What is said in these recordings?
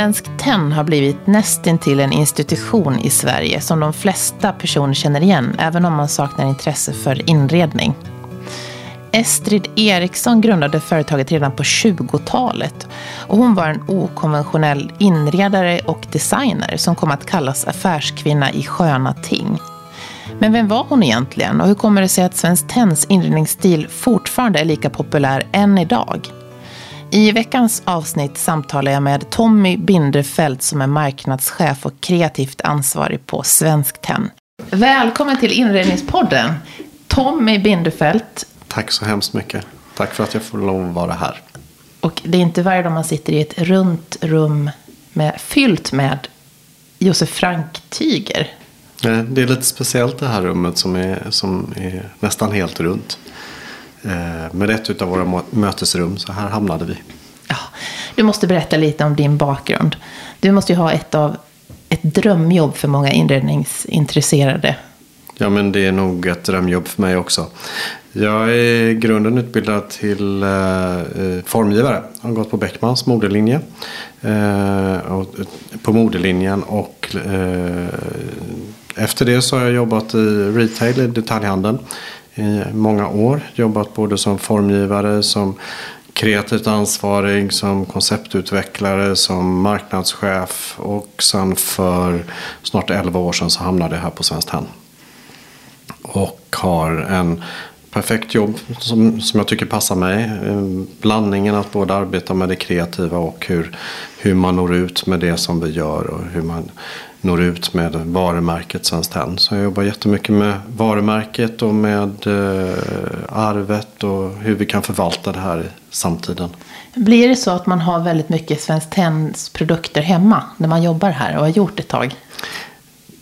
Svensk Tenn har blivit nästintill en institution i Sverige som de flesta personer känner igen, även om man saknar intresse för inredning. Estrid Eriksson grundade företaget redan på 20-talet och hon var en okonventionell inredare och designer som kom att kallas affärskvinna i sköna ting. Men vem var hon egentligen och hur kommer det sig att Svensk Tenns inredningsstil fortfarande är lika populär än idag? I veckans avsnitt samtalar jag med Tommy Binderfeld som är marknadschef och kreativt ansvarig på Svensk Tenn. Välkommen till Inredningspodden, Tommy Binderfeld. Tack så hemskt mycket. Tack för att jag får lov att vara här. Och det är inte varje dag man sitter i ett runt rum med, fyllt med Josef Frank-tyger. Det är lite speciellt det här rummet som är, som är nästan helt runt. Eh, med ett av våra mötesrum, så här hamnade vi. Ja, du måste berätta lite om din bakgrund. Du måste ju ha ett av ett drömjobb för många inredningsintresserade. Ja, men det är nog ett drömjobb för mig också. Jag är i grunden utbildad till eh, formgivare. Jag har gått på Beckmans modelinje. Eh, och, på modelinjen och eh, efter det så har jag jobbat i retail, i detaljhandeln i många år. Jobbat både som formgivare, som kreativt ansvarig, som konceptutvecklare, som marknadschef och sen för snart 11 år sedan så hamnade jag här på Svenskt Tenn. Och har en perfekt jobb som, som jag tycker passar mig. Ehm, blandningen att både arbeta med det kreativa och hur, hur man når ut med det som vi gör och hur man når ut med varumärket Svenskt Tenn. Så jag jobbar jättemycket med varumärket och med eh, arvet och hur vi kan förvalta det här i samtiden. Blir det så att man har väldigt mycket Svenskt Tenns produkter hemma när man jobbar här och har gjort ett tag?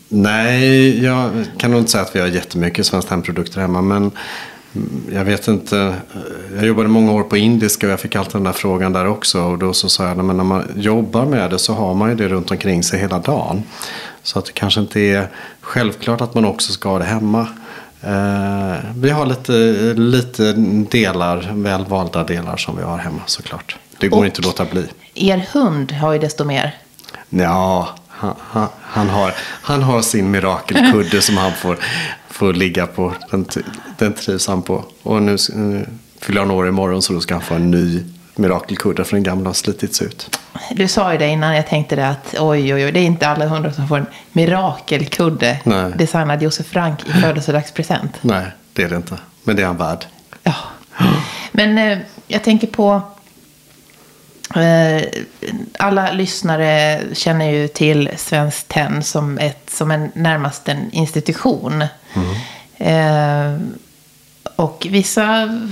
Nej, jag kan nog inte säga att vi har jättemycket Svenskt Tenn-produkter hemma. Men jag vet inte. Jag jobbade många år på indiska och jag fick alltid den där frågan där också. Och då så sa jag, men när man jobbar med det så har man ju det runt omkring sig hela dagen. Så att det kanske inte är självklart att man också ska ha det hemma. Eh, vi har lite, lite delar, välvalda delar som vi har hemma såklart. Det går och inte att låta bli. Er hund har ju desto mer. Ja, han, han, han, har, han har sin mirakelkudde som han får, får ligga på. Den, den trivs han på. Och nu, nu fyller han år imorgon så då ska han få en ny mirakelkudde för den gamla har slitits ut. Du sa ju det innan jag tänkte det att oj, oj, oj, det är inte alla hundar som får en mirakelkudde Nej. designad Josef Frank i födelsedagspresent. Nej, det är det inte. Men det är han värd. Ja. Men eh, jag tänker på alla lyssnare känner ju till Svenskt Tenn som, ett, som en, närmast en institution. Mm. Eh, och vissa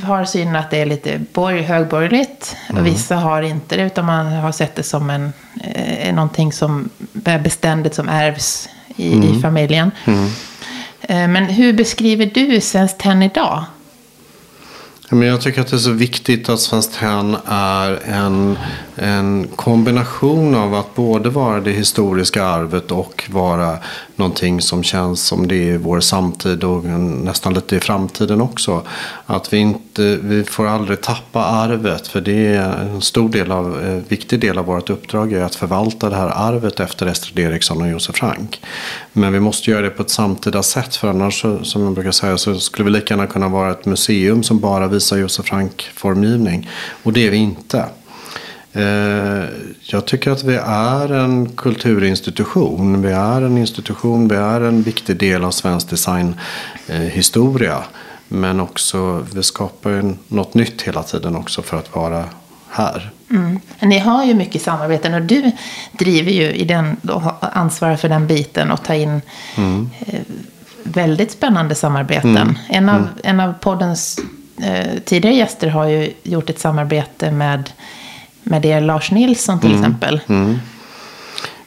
har synen att det är lite borg, högborgerligt. Mm. Och vissa har inte det, utan man har sett det som en, eh, någonting som är beständigt som ärvs i, mm. i familjen. Mm. Eh, men hur beskriver du Svenskt Tenn idag? Men jag tycker att det är så viktigt att Svenskt Tenn är en, en kombination av att både vara det historiska arvet och vara någonting som känns som det är vår samtid och nästan lite i framtiden också. Att vi inte, vi får aldrig tappa arvet för det är en stor del av, en viktig del av vårt uppdrag är att förvalta det här arvet efter Estrid Eriksson och Josef Frank. Men vi måste göra det på ett samtida sätt för annars som jag brukar säga så skulle vi lika gärna kunna vara ett museum som bara visar Josef Frank formgivning och det är vi inte. Eh, jag tycker att vi är en kulturinstitution. Vi är en institution, vi är en viktig del av svensk designhistoria. Men också, vi skapar något nytt hela tiden också för att vara här. Mm. Ni har ju mycket samarbeten och du driver ju i den, ansvarar för den biten och tar in mm. Eh, väldigt spännande samarbeten. Mm. En, av, mm. en av poddens eh, tidigare gäster har ju gjort ett samarbete med med det Lars Nilsson till mm. exempel. Mm.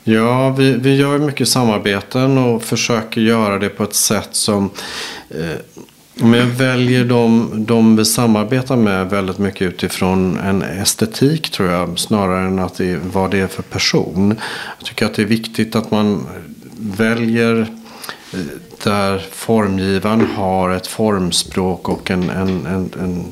Ja, vi, vi gör mycket samarbeten och försöker göra det på ett sätt som eh, om jag väljer de, de vi samarbetar med väldigt mycket utifrån en estetik tror jag. Snarare än att det, vad det är för person. Jag tycker att det är viktigt att man väljer där formgivaren har ett formspråk och en, en, en, en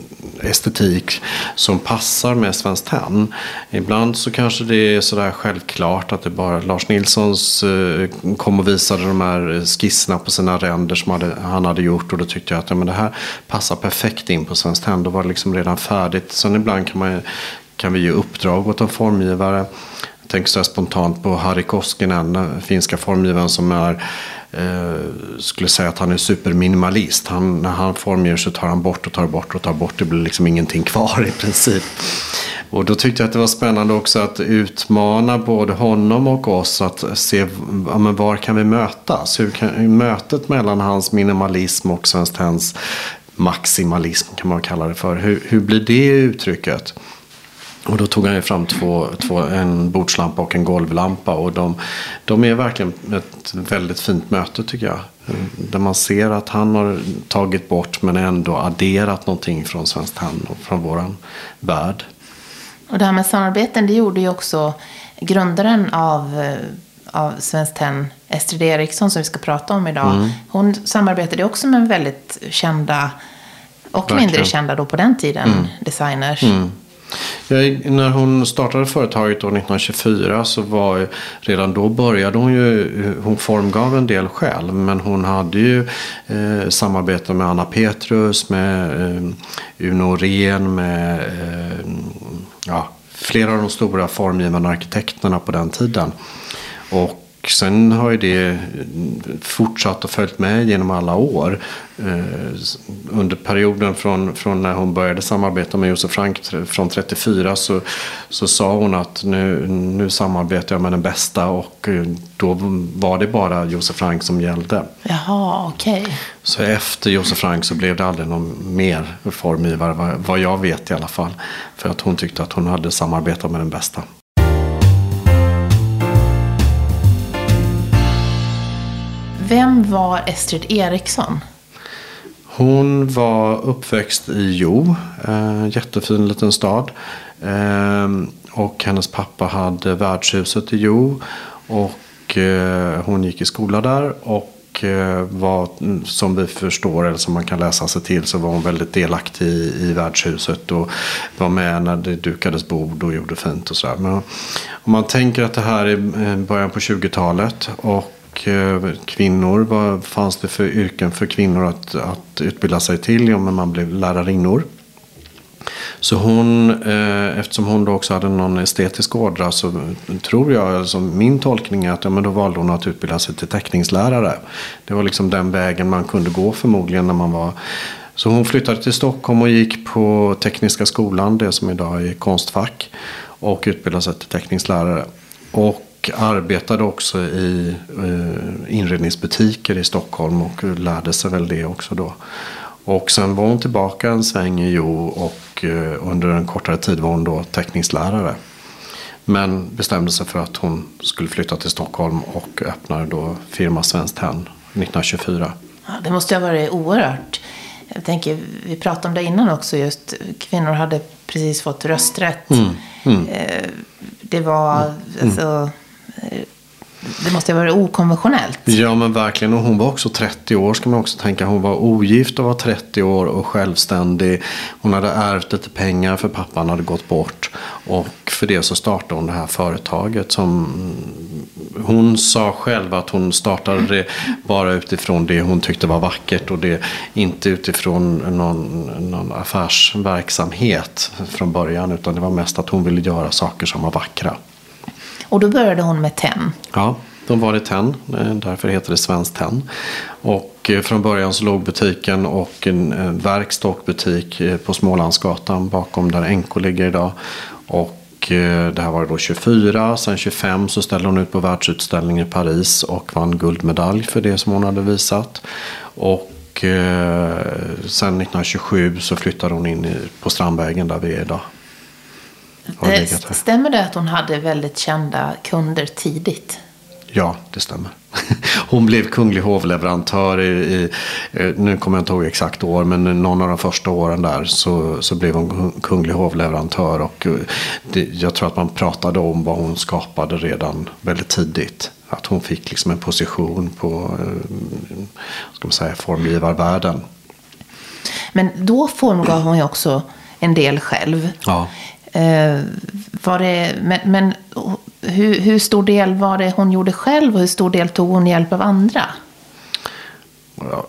estetik som passar med Svenskt Tenn. Ibland så kanske det är sådär självklart att det bara Lars Nilssons eh, kom och visade de här skisserna på sina ränder som hade, han hade gjort och då tyckte jag att ja, men det här passar perfekt in på Svenskt Tenn. Då var det liksom redan färdigt. Sen ibland kan, man, kan vi ge uppdrag åt en formgivare. Jag tänker så spontant på Harry Koskinen, eh, finska formgivaren som är Eh, skulle säga att han är superminimalist. Han, när han formger så tar han bort och tar bort och tar bort. Det blir liksom ingenting kvar i princip. Och då tyckte jag att det var spännande också att utmana både honom och oss att se ja, men var kan vi mötas? Hur kan, mötet mellan hans minimalism och Svenskt Tenns maximalism kan man kalla det för. Hur, hur blir det uttrycket? Och då tog han ju fram två, två, en bordslampa och en golvlampa. Och de, de är verkligen ett väldigt fint möte tycker jag. Där man ser att han har tagit bort men ändå adderat någonting från Svenskt Tenn och från våran värld. Och det här med samarbeten, det gjorde ju också grundaren av, eh, av Svenskt Tenn, Estrid Eriksson, som vi ska prata om idag. Mm. Hon samarbetade också med väldigt kända, och Verkligen. mindre kända då på den tiden, mm. designers. Mm. Ja, när hon startade företaget år 1924 så var redan då började hon ju, hon formgav en del själv. Men hon hade ju eh, samarbete med Anna Petrus, med eh, Uno Ren, med eh, ja, flera av de stora formgivande arkitekterna på den tiden. Och sen har ju det fortsatt och följt med genom alla år. Eh, under perioden från, från när hon började samarbeta med Josef Frank från 34 så, så sa hon att nu, nu samarbetar jag med den bästa och eh, då var det bara Josef Frank som gällde. Jaha, okej. Okay. Så efter Josef Frank så blev det aldrig någon mer formgivare, vad jag vet i alla fall. För att hon tyckte att hon hade samarbetat med den bästa. Vem var Estrid Eriksson? Hon var uppväxt i Jo, en jättefin liten stad. Ehm, och hennes pappa hade värdshuset i Jo. Och eh, hon gick i skola där. Och eh, var, mm, som vi förstår, eller som man kan läsa sig till, så var hon väldigt delaktig i, i värdshuset. Och var med när det dukades bord och gjorde fint och sådär. Men om man tänker att det här är början på 20-talet. och Eh, kvinnor. Vad fanns det för yrken för kvinnor att, att utbilda sig till? Ja, men man blev lärarinnor. Så hon, eh, eftersom hon då också hade någon estetisk ådra så tror jag, alltså min tolkning är att ja, men då valde hon att utbilda sig till teckningslärare. Det var liksom den vägen man kunde gå förmodligen när man var så hon flyttade till Stockholm och gick på Tekniska skolan, det som idag är Konstfack. Och utbildade sig till teckningslärare. Och arbetade också i eh, inredningsbutiker i Stockholm och lärde sig väl det också då. Och sen var hon tillbaka en sväng i Jo och eh, under en kortare tid var hon då teckningslärare. Men bestämde sig för att hon skulle flytta till Stockholm och öppnade då firma Svenskt Tenn 1924. Ja, det måste ha varit oerhört. Jag tänker, vi pratade om det innan också, just kvinnor hade precis fått rösträtt. Mm, mm. Eh, det var, mm, alltså, det måste ha varit okonventionellt. Ja men verkligen. Och hon var också 30 år ska man också tänka. Hon var ogift och var 30 år och självständig. Hon hade ärvt lite pengar för pappan hade gått bort. Och för det så startade hon det här företaget som hon sa själv att hon startade det bara utifrån det hon tyckte var vackert och det inte utifrån någon, någon affärsverksamhet från början utan det var mest att hon ville göra saker som var vackra. Och då började hon med tenn. Ja, de var i tenn. Eh, därför heter det Svenskt Tenn. Och eh, från början så låg butiken och en verkstad och butik eh, på Smålandsgatan bakom där NK ligger idag. Och det här var då 24. Sen 25 så ställde hon ut på världsutställning i Paris och vann guldmedalj för det som hon hade visat. Och sen 1927 så flyttade hon in på Strandvägen där vi är idag. Det, stämmer det att hon hade väldigt kända kunder tidigt? Ja, det stämmer. Hon blev kunglig hovleverantör i, i, eh, nu kommer jag inte ihåg exakt år, men någon av de första åren där så, så blev hon kunglig hovleverantör. Och eh, det, jag tror att man pratade om vad hon skapade redan väldigt tidigt. Att hon fick liksom en position på eh, ska man säga, formgivarvärlden. Men då formgav hon ju också en del själv. Ja. Eh, var det, men men hur, hur stor del var det hon gjorde själv och hur stor del tog hon hjälp av andra? Ja,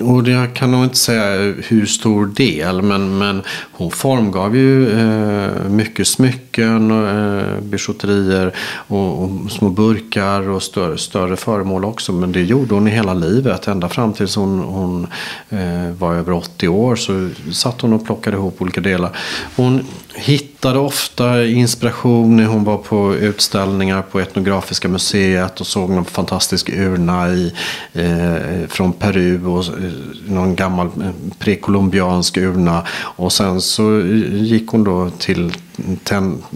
och jag kan nog inte säga hur stor del, men, men hon formgav ju eh, mycket smycken, och, eh, bijouterier och, och, små burkar och större, större föremål också. Men det gjorde hon i hela livet. Ända fram tills hon, hon eh, var över 80 år så satt hon och plockade ihop olika delar. Hon hittade ofta inspiration när hon var på utställningar på Etnografiska museet och såg någon fantastisk urna i, eh, från Peru och eh, någon gammal eh, prekolumbiansk urna. Och sen så eh, gick hon då till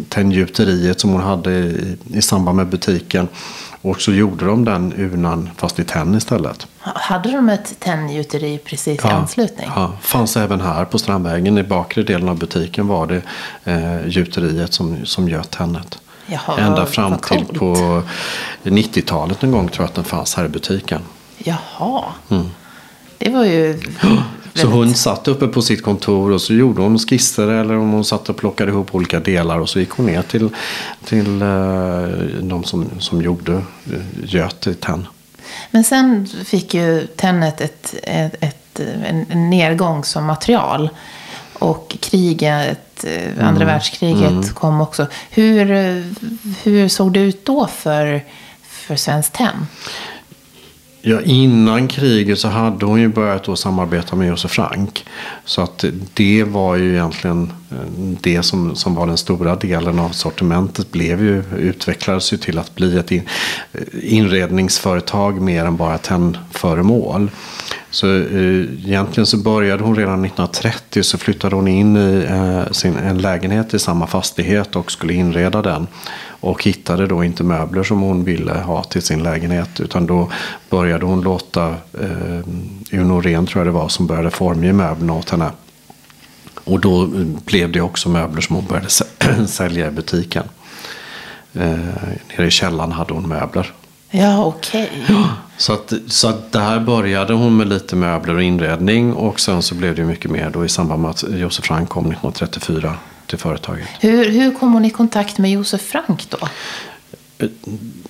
tenngjuteriet som hon hade i, i samband med butiken. Och så gjorde de den urnan fast i tenn istället. Hade de ett tenngjuteri precis ja, i anslutning? Ja, fanns även här på Strandvägen. I bakre delen av butiken var det eh, gjuteriet som, som göt tennet. Jaha, Ända fram till på 90-talet en gång tror jag att den fanns här i butiken. Jaha. Mm. Det var ju Så hon satt uppe på sitt kontor och så gjorde hon skisser eller om hon satt och plockade ihop olika delar och så gick hon ner till, till uh, de som, som gjorde uh, göt i tenn. Men sen fick ju tennet ett, ett, ett, en nedgång som material. Och kriget, eh, andra mm. världskriget mm. kom också. Hur, hur såg det ut då för, för Svenskt Tenn? Ja, innan kriget så hade hon ju börjat då samarbeta med Josef Frank. Så att det var ju egentligen eh, det som, som var den stora delen av sortimentet. Blev ju, utvecklades ju till att bli ett in, eh, inredningsföretag mer än bara tennföremål. Så eh, egentligen så började hon redan 1930 så flyttade hon in i eh, sin, en lägenhet i samma fastighet och skulle inreda den. Och hittade då inte möbler som hon ville ha till sin lägenhet. Utan då började hon låta eh, Uno Ren tror jag det var som började formge möblerna åt henne. Och då blev det också möbler som hon började sälja i butiken. Eh, nere i källaren hade hon möbler. Ja, okej. Okay. Så, att, så att där började hon med lite möbler och inredning. Och sen så blev det mycket mer då i samband med att Josef Frank kom 1934 till företaget. Hur, hur kom hon i kontakt med Josef Frank då?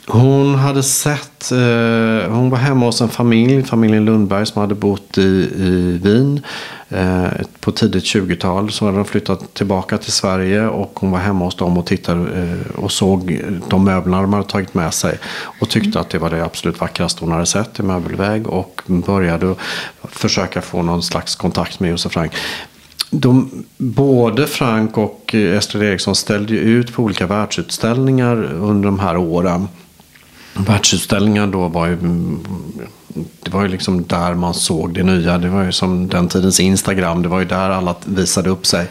Hon hade sett, eh, hon var hemma hos en familj, familjen Lundberg som hade bott i, i Wien. Eh, på tidigt 20-tal så hade de flyttat tillbaka till Sverige och hon var hemma hos dem och tittade eh, och såg de möblerna de hade tagit med sig. Och tyckte mm. att det var det absolut vackraste hon hade sett i möbelväg och började försöka få någon slags kontakt med Josef Frank de, både Frank och eh, Estrid Eriksson ställde ut på olika världsutställningar under de här åren. Världsutställningar då var ju, mm, det var ju liksom där man såg det nya. Det var ju som den tidens Instagram. Det var ju där alla visade upp sig.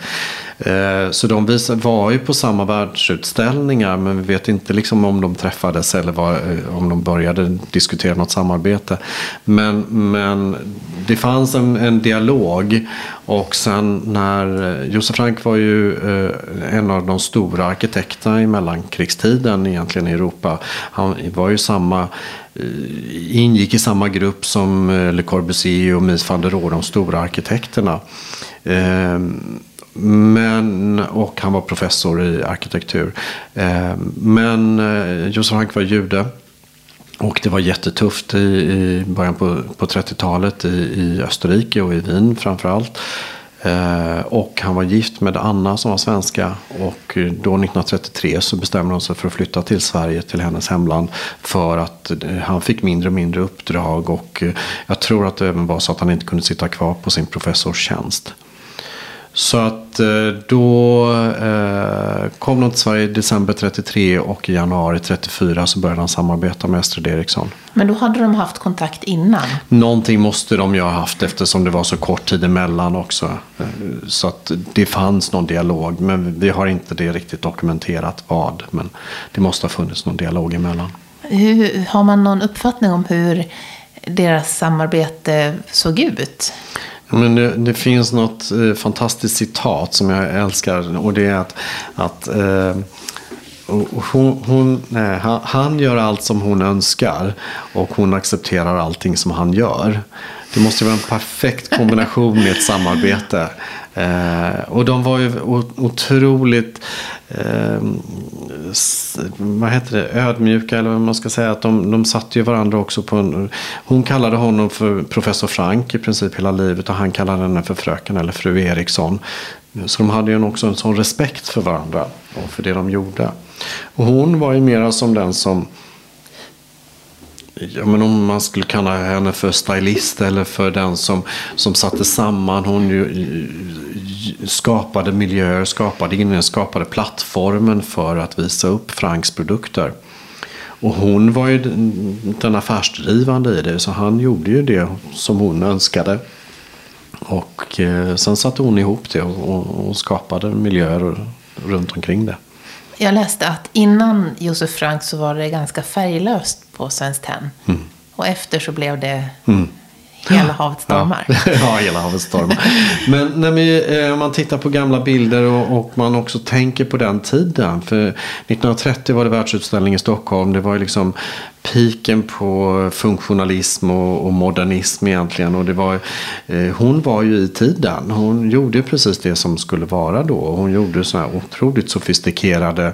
Eh, så de var ju på samma världsutställningar men vi vet inte liksom om de träffades eller var, eh, om de började diskutera något samarbete. Men, men det fanns en, en dialog och sen när eh, Josef Frank var ju en av de stora arkitekterna i mellankrigstiden egentligen i Europa. Han var ju samma ingick i samma grupp som Le Corbusier och Mies van der Rohe, de stora arkitekterna. Ehm, men, och han var professor i arkitektur. Eh, men eh, Josef Frank var jude. Och det var jättetufft i, i början på, på 30-talet i, i Österrike och i Wien framförallt. Eh, och han var gift med Anna som var svenska. Och då 1933 så bestämde de sig för att flytta till Sverige, till hennes hemland. För att eh, han fick mindre och mindre uppdrag. Och jag tror att det även var så att han inte kunde sitta kvar på sin professorstjänst. Så att eh, då eh, kom de till Sverige i december 33 och i januari 34 så började han samarbeta med Estrid Eriksson. Men då hade de haft kontakt innan? Någonting måste de ju ha haft eftersom det var så kort tid emellan också. Eh, så att det fanns någon dialog men vi har inte det riktigt dokumenterat vad. Men det måste ha funnits någon dialog emellan. Hur, har man någon uppfattning om hur deras samarbete såg ut? Men det, det, finns något eh, fantastiskt citat som jag älskar. Och det är att, att eh, hon, hon, nej, han, han, gör allt som hon önskar. Och hon accepterar allting som han gör. Det måste vara en perfekt kombination i ett samarbete. Eh, och de var ju otroligt eh, vad heter det, ödmjuka eller vad man ska säga. Att de, de satte ju varandra också på en, Hon kallade honom för professor Frank i princip hela livet och han kallade henne för fröken eller fru Eriksson. Så de hade ju också en sån respekt för varandra och för det de gjorde. Och hon var ju mera som den som Ja, men om man skulle kalla henne för stylist eller för den som, som satte samman. Hon ju, skapade miljöer, skapade inne, skapade plattformen för att visa upp Franks produkter. Och hon var ju den affärsdrivande i det, så han gjorde ju det som hon önskade. Och eh, sen satte hon ihop det och, och skapade miljöer runt omkring det. Jag läste att innan Josef Frank så var det ganska färglöst på Svenskt Tenn. Mm. Och efter så blev det mm. Hela havet stormar. Ja, ja hela havet stormar. Men när vi, eh, om man tittar på gamla bilder och, och, man också tänker på den tiden. För 1930 var det världsutställning i Stockholm. Det var ju liksom piken på funktionalism och, och, modernism egentligen. Och det var, eh, hon var ju i tiden. Hon gjorde precis det som skulle vara då. Hon gjorde sådana här otroligt sofistikerade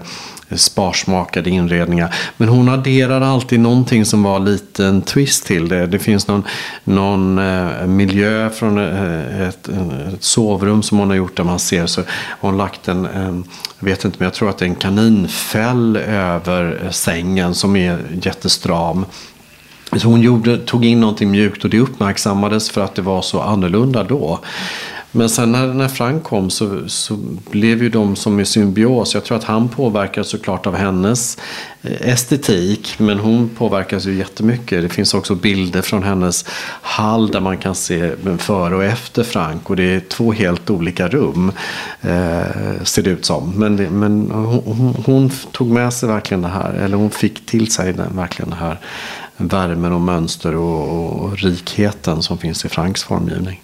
eh, sparsmakade inredningar. Men hon adderar alltid någonting som var lite en twist till det. Det finns någon, någon eh, miljö från eh, ett, ett, sovrum som hon har gjort där man ser så har hon lagt en, en jag vet inte men jag tror att det är en kaninfäll över eh, sängen som är jättestor stram. Så hon gjorde, tog in någonting mjukt och det uppmärksammades för att det var så annorlunda då. Men sen när, när Frank kom så, så blev ju de som i symbios. Jag tror att han påverkades såklart av hennes eh, estetik. Men hon påverkas ju jättemycket. Det finns också bilder från hennes hall där man kan se före och efter Frank. Och det är två helt olika rum. Eh, ser det ut som. Men, men hon, hon, tog med sig verkligen det här. Eller hon fick till sig den, verkligen det här värmen och mönster och, och rikheten som finns i Franks formgivning.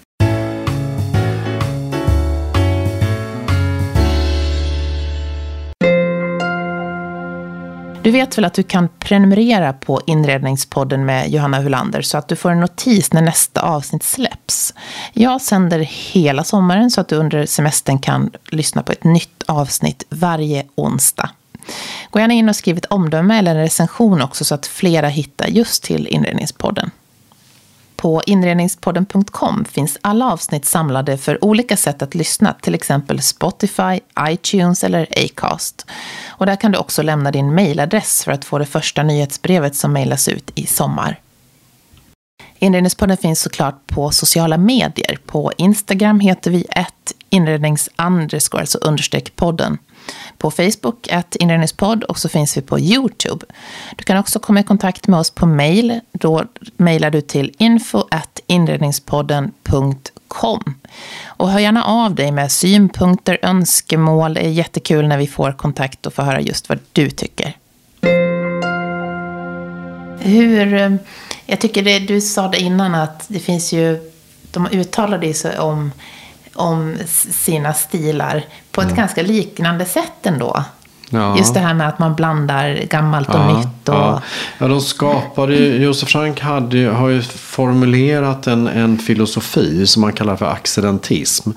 Du vet väl att du kan prenumerera på Inredningspodden med Johanna Hulander så att du får en notis när nästa avsnitt släpps. Jag sänder hela sommaren så att du under semestern kan lyssna på ett nytt avsnitt varje onsdag. Gå gärna in och skriv ett omdöme eller en recension också så att flera hittar just till Inredningspodden. På inredningspodden.com finns alla avsnitt samlade för olika sätt att lyssna, till exempel Spotify, iTunes eller Acast. Och där kan du också lämna din mejladress för att få det första nyhetsbrevet som mejlas ut i sommar. Inredningspodden finns såklart på sociala medier. På Instagram heter vi ett inrednings alltså understreck podden på Facebook, att inredningspodd och så finns vi på YouTube. Du kan också komma i kontakt med oss på mail. Då mejlar du till info inredningspodden.com. Och hör gärna av dig med synpunkter, önskemål. Det är jättekul när vi får kontakt och får höra just vad du tycker. Hur, eh, jag tycker det, du sa det innan att det finns ju, de uttalade sig om om sina stilar på ett mm. ganska liknande sätt ändå. Ja. Just det här med att man blandar gammalt och ja, nytt. Och... Ja. ja, de skapade Josef Frank hade, har ju formulerat en, en filosofi som man kallar för accidentism.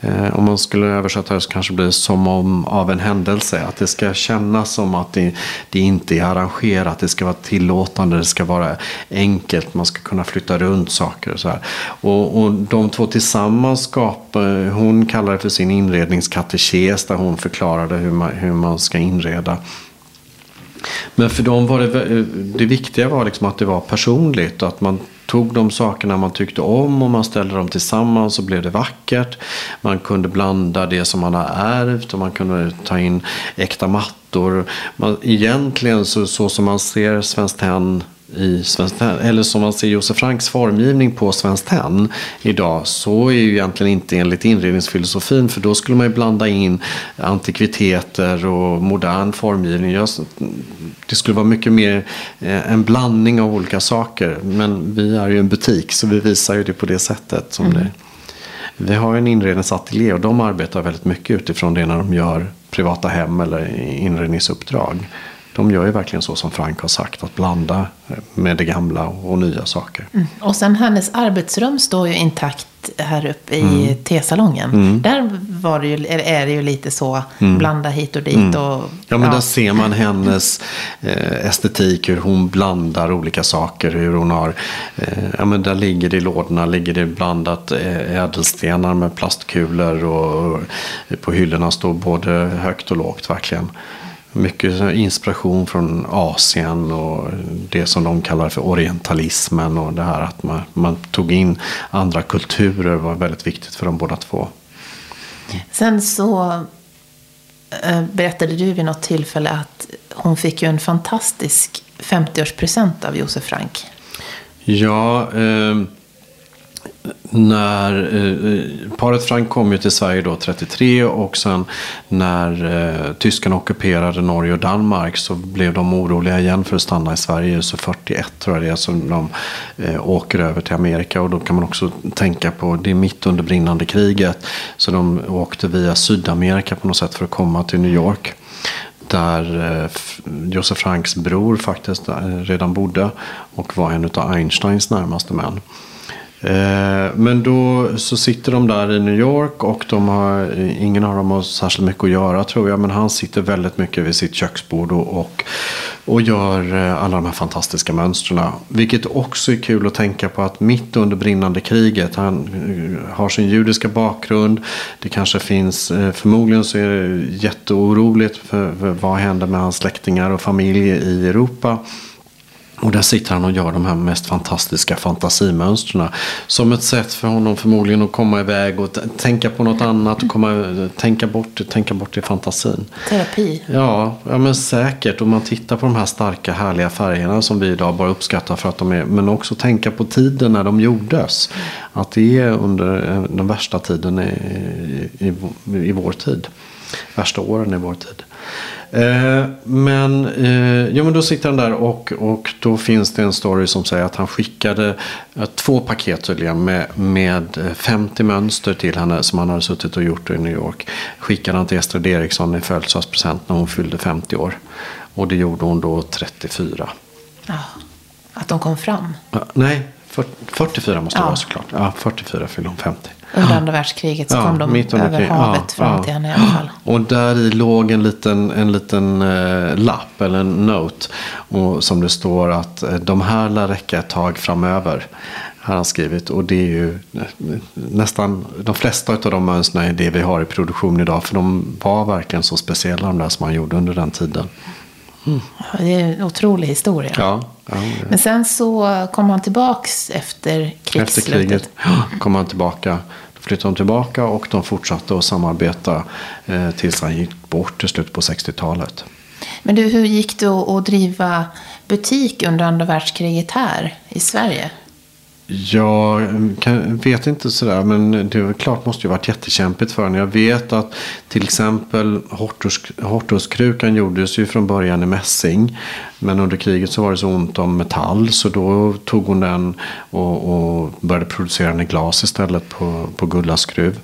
Eh, om man skulle översätta det så kanske det blir som om av en händelse. Att det ska kännas som att det, det inte är arrangerat. Det ska vara tillåtande. Det ska vara enkelt. Man ska kunna flytta runt saker och så här. Och, och de två tillsammans skapar, hon kallar det för sin inredningskatekes där hon förklarade hur man, hur man ska inreda. Men för dem var det, eh, det viktiga var liksom att det var personligt. Att man tog de sakerna man tyckte om och man ställde dem tillsammans så blev det vackert. Man kunde blanda det som man har ärvt och man kunde ta in äkta mattor. Man, egentligen så, så som man ser Svenskt Tenn i Svenskt eller som man ser Josef Franks formgivning på Svenskt Tenn idag, så är ju egentligen inte enligt inredningsfilosofin, för då skulle man ju blanda in antikviteter och modern formgivning. Det skulle vara mycket mer eh, en blandning av olika saker, men vi är ju en butik, så vi visar ju det på det sättet. Som mm. det. Vi har en inredningsateljé och de arbetar väldigt mycket utifrån det när de gör privata hem eller inredningsuppdrag. De gör ju verkligen så som Frank har sagt, att blanda med det gamla och nya saker. Mm. Och sen hennes arbetsrum står ju intakt här uppe i mm. tesalongen. Mm. Där var det ju, är det ju lite så, mm. blanda hit och dit. Mm. Och, ja, men ja. där ser man hennes eh, estetik, hur hon blandar olika saker. Hur hon har, eh, ja men där ligger det i lådorna, ligger det blandat eh, ädelstenar med plastkulor. Och, och på hyllorna står både högt och lågt verkligen. Mycket inspiration från Asien och det som de kallar för orientalismen. Och det här att man, man tog in andra kulturer var väldigt viktigt för dem båda två. Sen så äh, berättade du vid något tillfälle att hon fick ju en fantastisk 50-årspresent av Josef Frank. Ja, eh, när eh, eh, paret Frank kom ju till Sverige då 33 och sen när eh, tyskarna ockuperade Norge och Danmark så blev de oroliga igen för att stanna i Sverige. Så 41 tror jag det är som de eh, åker över till Amerika och då kan man också tänka på det är mitt under brinnande kriget. Så de åkte via Sydamerika på något sätt för att komma till New York där eh, Josef Franks bror faktiskt eh, redan bodde och var en av Einsteins närmaste män. Eh, men då så sitter de där i New York och de har, eh, ingen av dem har särskilt mycket att göra tror jag. Men han sitter väldigt mycket vid sitt köksbord och, och, och gör eh, alla de här fantastiska mönstren. Vilket också är kul att tänka på att mitt under brinnande kriget, han har sin judiska bakgrund. Det kanske finns, förmodligen så är det jätteoroligt för, för vad händer med hans släktingar och familj i Europa. Och där sitter han och gör de här mest fantastiska fantasimönstren. Som ett sätt för honom förmodligen att komma iväg och tänka på något annat. Och komma, tänka, bort, tänka bort i fantasin. Terapi. Ja, ja, men säkert. Och man tittar på de här starka härliga färgerna som vi idag bara uppskattar för att de är. Men också tänka på tiden när de gjordes. Att det är under den värsta tiden i, i, i vår tid. Värsta åren i vår tid. Eh, men, eh, jo, men då sitter han där och, och då finns det en story som säger att han skickade eh, två paket tydligen med, med 50 mönster till henne som han hade suttit och gjort i New York. Skickade han till Estrid Eriksson i födelsedagspresent när hon fyllde 50 år. Och det gjorde hon då 34. Ja, att de kom fram? Ja, nej, 44 måste det ja. vara såklart. Ja, 44 fyllde hon 50 under andra världskriget så kom de över krig. havet fram till henne i alla fall. Och där i låg en liten, en liten eh, lapp eller en note. Och, som det står att eh, de här lär räcka ett tag framöver. Har han skrivit. Och det är ju eh, nästan de flesta av de mönstren är det vi har i produktion idag. För de var verkligen så speciella de där som han gjorde under den tiden. Mm. Det är en otrolig historia. Ja, ja, Men sen så kom han tillbaks efter krigsslutet. Efter kriget kom han tillbaka flyttade de tillbaka och de fortsatte att samarbeta eh, tills han gick bort till slut på 60-talet. Men du, hur gick det att driva butik under andra världskriget här i Sverige? Jag vet inte sådär, men det är klart måste ju varit jättekämpigt för henne. Jag vet att till exempel Hortuskrukan gjordes ju från början i mässing. Men under kriget så var det så ont om metall så då tog hon den och, och började producera den i glas istället på, på gullaskruv.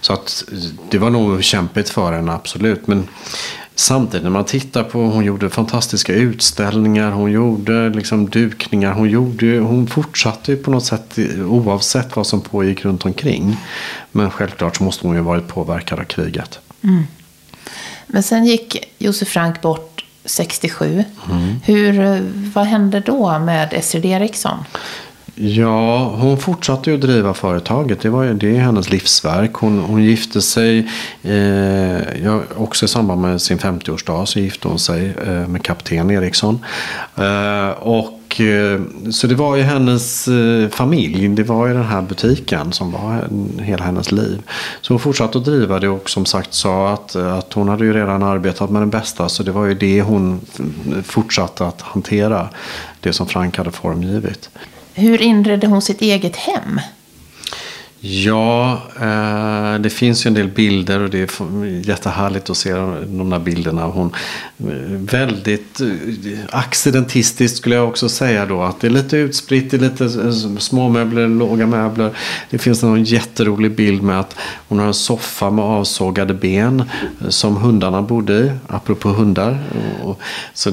Så att det var nog kämpigt för henne, absolut. Men Samtidigt när man tittar på, hon gjorde fantastiska utställningar, hon gjorde liksom dukningar, hon, gjorde, hon fortsatte ju på något sätt oavsett vad som pågick runt omkring. Men självklart så måste hon ju varit påverkad av kriget. Mm. Men sen gick Josef Frank bort 67. Mm. Hur, vad hände då med Estrid Eriksson? Ja, hon fortsatte ju att driva företaget. Det, var ju, det är hennes livsverk. Hon, hon gifte sig, eh, ja, också i samband med sin 50-årsdag så gifte hon sig eh, med kapten Eriksson. Eh, och, eh, så det var ju hennes eh, familj, det var ju den här butiken som var hela hennes liv. Så hon fortsatte att driva det och som sagt sa att, att hon hade ju redan arbetat med den bästa. Så det var ju det hon fortsatte att hantera. Det som Frank hade formgivit. Hur inredde hon sitt eget hem? Ja, eh, det finns ju en del bilder och det är jättehärligt att se de där bilderna. Hon, eh, väldigt eh, accidentistiskt skulle jag också säga då. Att det är lite utspritt, det är lite eh, små möbler, låga möbler. Det finns en jätterolig bild med att hon har en soffa med avsågade ben som hundarna bodde i. Apropå hundar. Så,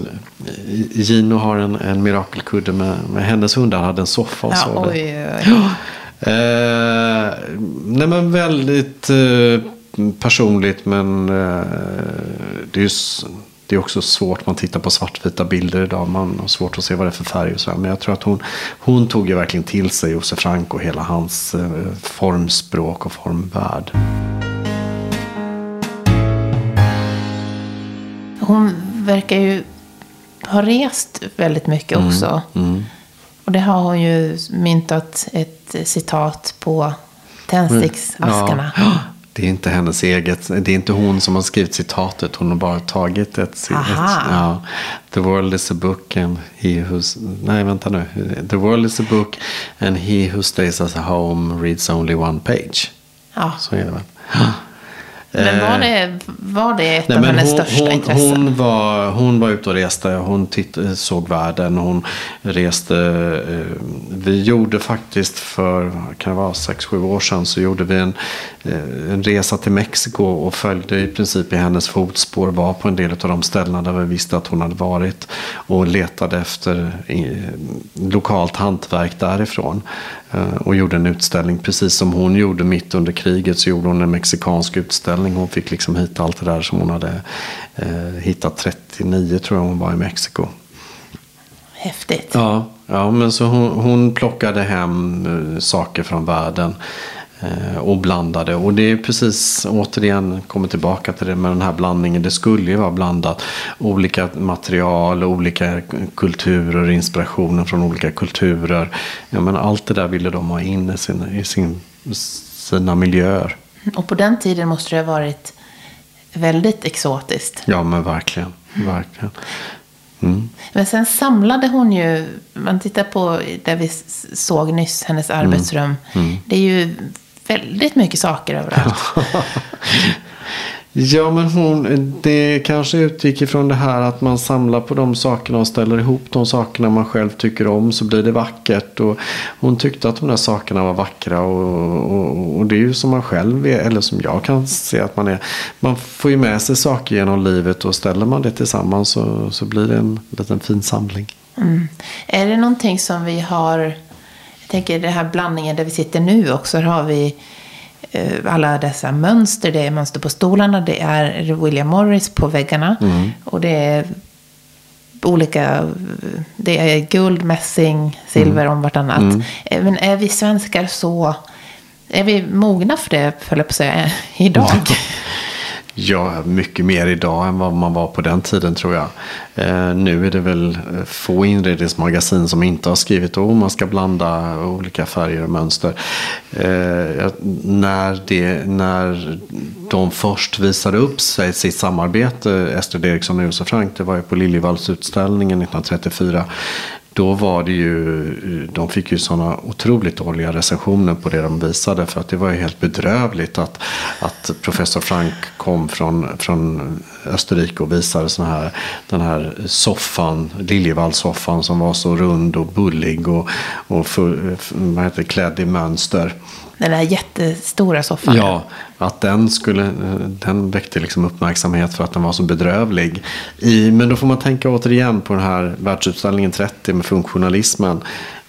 Gino har en, en mirakelkudde med, med hennes hundar hade en soffa och ja, så. Oj, oj. Eh, nej men väldigt eh, personligt men eh, det är ju det är också svårt. Man tittar på svartvita bilder idag. Man har svårt att se vad det är för färg och så. Men jag tror att hon, hon tog ju verkligen till sig Josef Frank och hela hans eh, formspråk och formvärld. Hon verkar ju ha rest väldigt mycket Mm, också. Och det har hon ju myntat ett citat på tändsticksaskarna. Ja, det är inte hennes eget. Det är inte hon som har skrivit citatet. Hon har bara tagit ett. ett Aha. ja. The world is a book and he who's... Nej, vänta nu. The world is a book and he who stays at home reads only one page. Ja. Så är det väl. Men var det, var det ett Nej, av hennes hon, största hon, intressen? hon, var, hon var ute och reste. Hon titt, såg världen. Hon reste. Eh, vi gjorde faktiskt för kan det vara, sex, sju år sedan. Så gjorde vi en, eh, en resa till Mexiko. Och följde i princip i hennes fotspår. Var på en del av de ställena där vi visste att hon hade varit. Och letade efter eh, lokalt hantverk därifrån. Eh, och gjorde en utställning. Precis som hon gjorde mitt under kriget. Så gjorde hon en mexikansk utställning. Hon fick liksom hit allt det där som hon hade eh, hittat 39 tror jag hon var i Mexiko. Häftigt. Ja, ja men så hon, hon plockade hem eh, saker från världen. eh, Och blandade. Och det är precis, återigen, kommer tillbaka till det med den här blandningen. Det skulle ju vara blandat. Olika material, olika kulturer, inspirationen från olika kulturer. Ja, men allt det där ville de ha in i, sin, i sin, sina miljöer. Och på den tiden måste det ha varit väldigt exotiskt. Ja, men verkligen. Verkligen. Mm. Men sen samlade hon ju, man tittar på där vi såg nyss hennes Mm. arbetsrum. Det är ju väldigt mycket saker överallt. Ja, men hon, det kanske utgick ifrån det här att man samlar på de sakerna och ställer ihop de sakerna man själv tycker om så blir det vackert. Och hon tyckte att de där sakerna var vackra och, och, och det är ju som man själv är, eller som jag kan se att man är. Man får ju med sig saker genom livet och ställer man det tillsammans så, så blir det en liten fin samling. Mm. Är det någonting som vi har, jag tänker den här blandningen där vi sitter nu också, har vi alla dessa mönster. Det är mönster på stolarna, det är William Morris på väggarna. Och det är olika, det är guld, mässing, silver om vartannat. Eh, Men är vi svenskar så, är vi mogna för det, höll jag på att säga, idag? Ja, mycket mer idag än vad man var på den tiden tror jag. Eh, nu är det väl eh, få inredningsmagasin som inte har skrivit att man ska blanda olika färger och mönster. Eh, när, det, när de först visade upp sig, sitt samarbete, Estrid Eriksson och Josef Frank, det var ju på Liljevallsutställningen 1934. Då var det ju, eh, de fick ju sådana otroligt dåliga recensioner på det de visade. För att det var ju helt bedrövligt att, att professor Frank kom från, från Österrike och visade sån här, den här soffan, Liljevallsoffan som var så rund och bullig och, och för, eh, vad heter, klädd i mönster. Den där jättestora soffan. Ja, att den skulle, den väckte liksom uppmärksamhet för att den var så bedrövlig. I, men då får man tänka återigen på den här världsutställningen 30 med funktionalismen.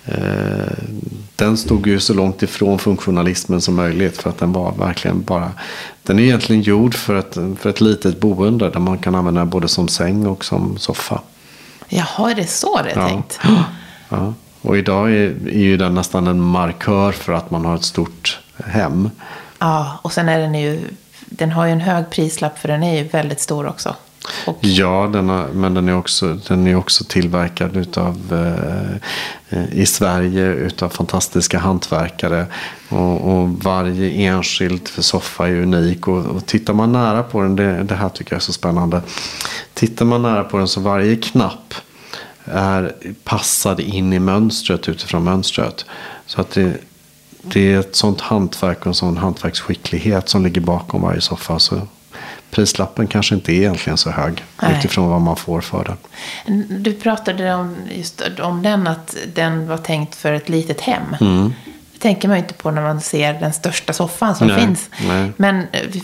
Eh, den stod ju så långt ifrån funktionalismen som möjligt för att den var verkligen bara Den är egentligen gjord för ett, för ett litet boende där man kan använda både som säng och som soffa. Jaha, är det så det är Ja. tänkt? Ja. Och idag är, är ju den nästan en markör för att man har ett stort hem. Ja, och sen är den ju, den har ju en hög prislapp för den är ju väldigt stor också. Och, Ja, den har, men den är också, den är också tillverkad utav, eh, i Sverige utav fantastiska hantverkare. Och, och varje enskild soffa är unik. Och, och tittar man nära på den, det, det här tycker jag är så spännande. Tittar man nära på den så varje knapp är passad in i mönstret utifrån mönstret. Så att det, det är ett sånt hantverk och en sån hantverksskicklighet som ligger bakom varje soffa. Så prislappen kanske inte är egentligen så hög Nej. utifrån vad man får för den. Du pratade om, just om den, att den var tänkt för ett litet hem. Mm. Det tänker man ju inte på när man ser den största soffan som Nej. finns. Nej. Men eh,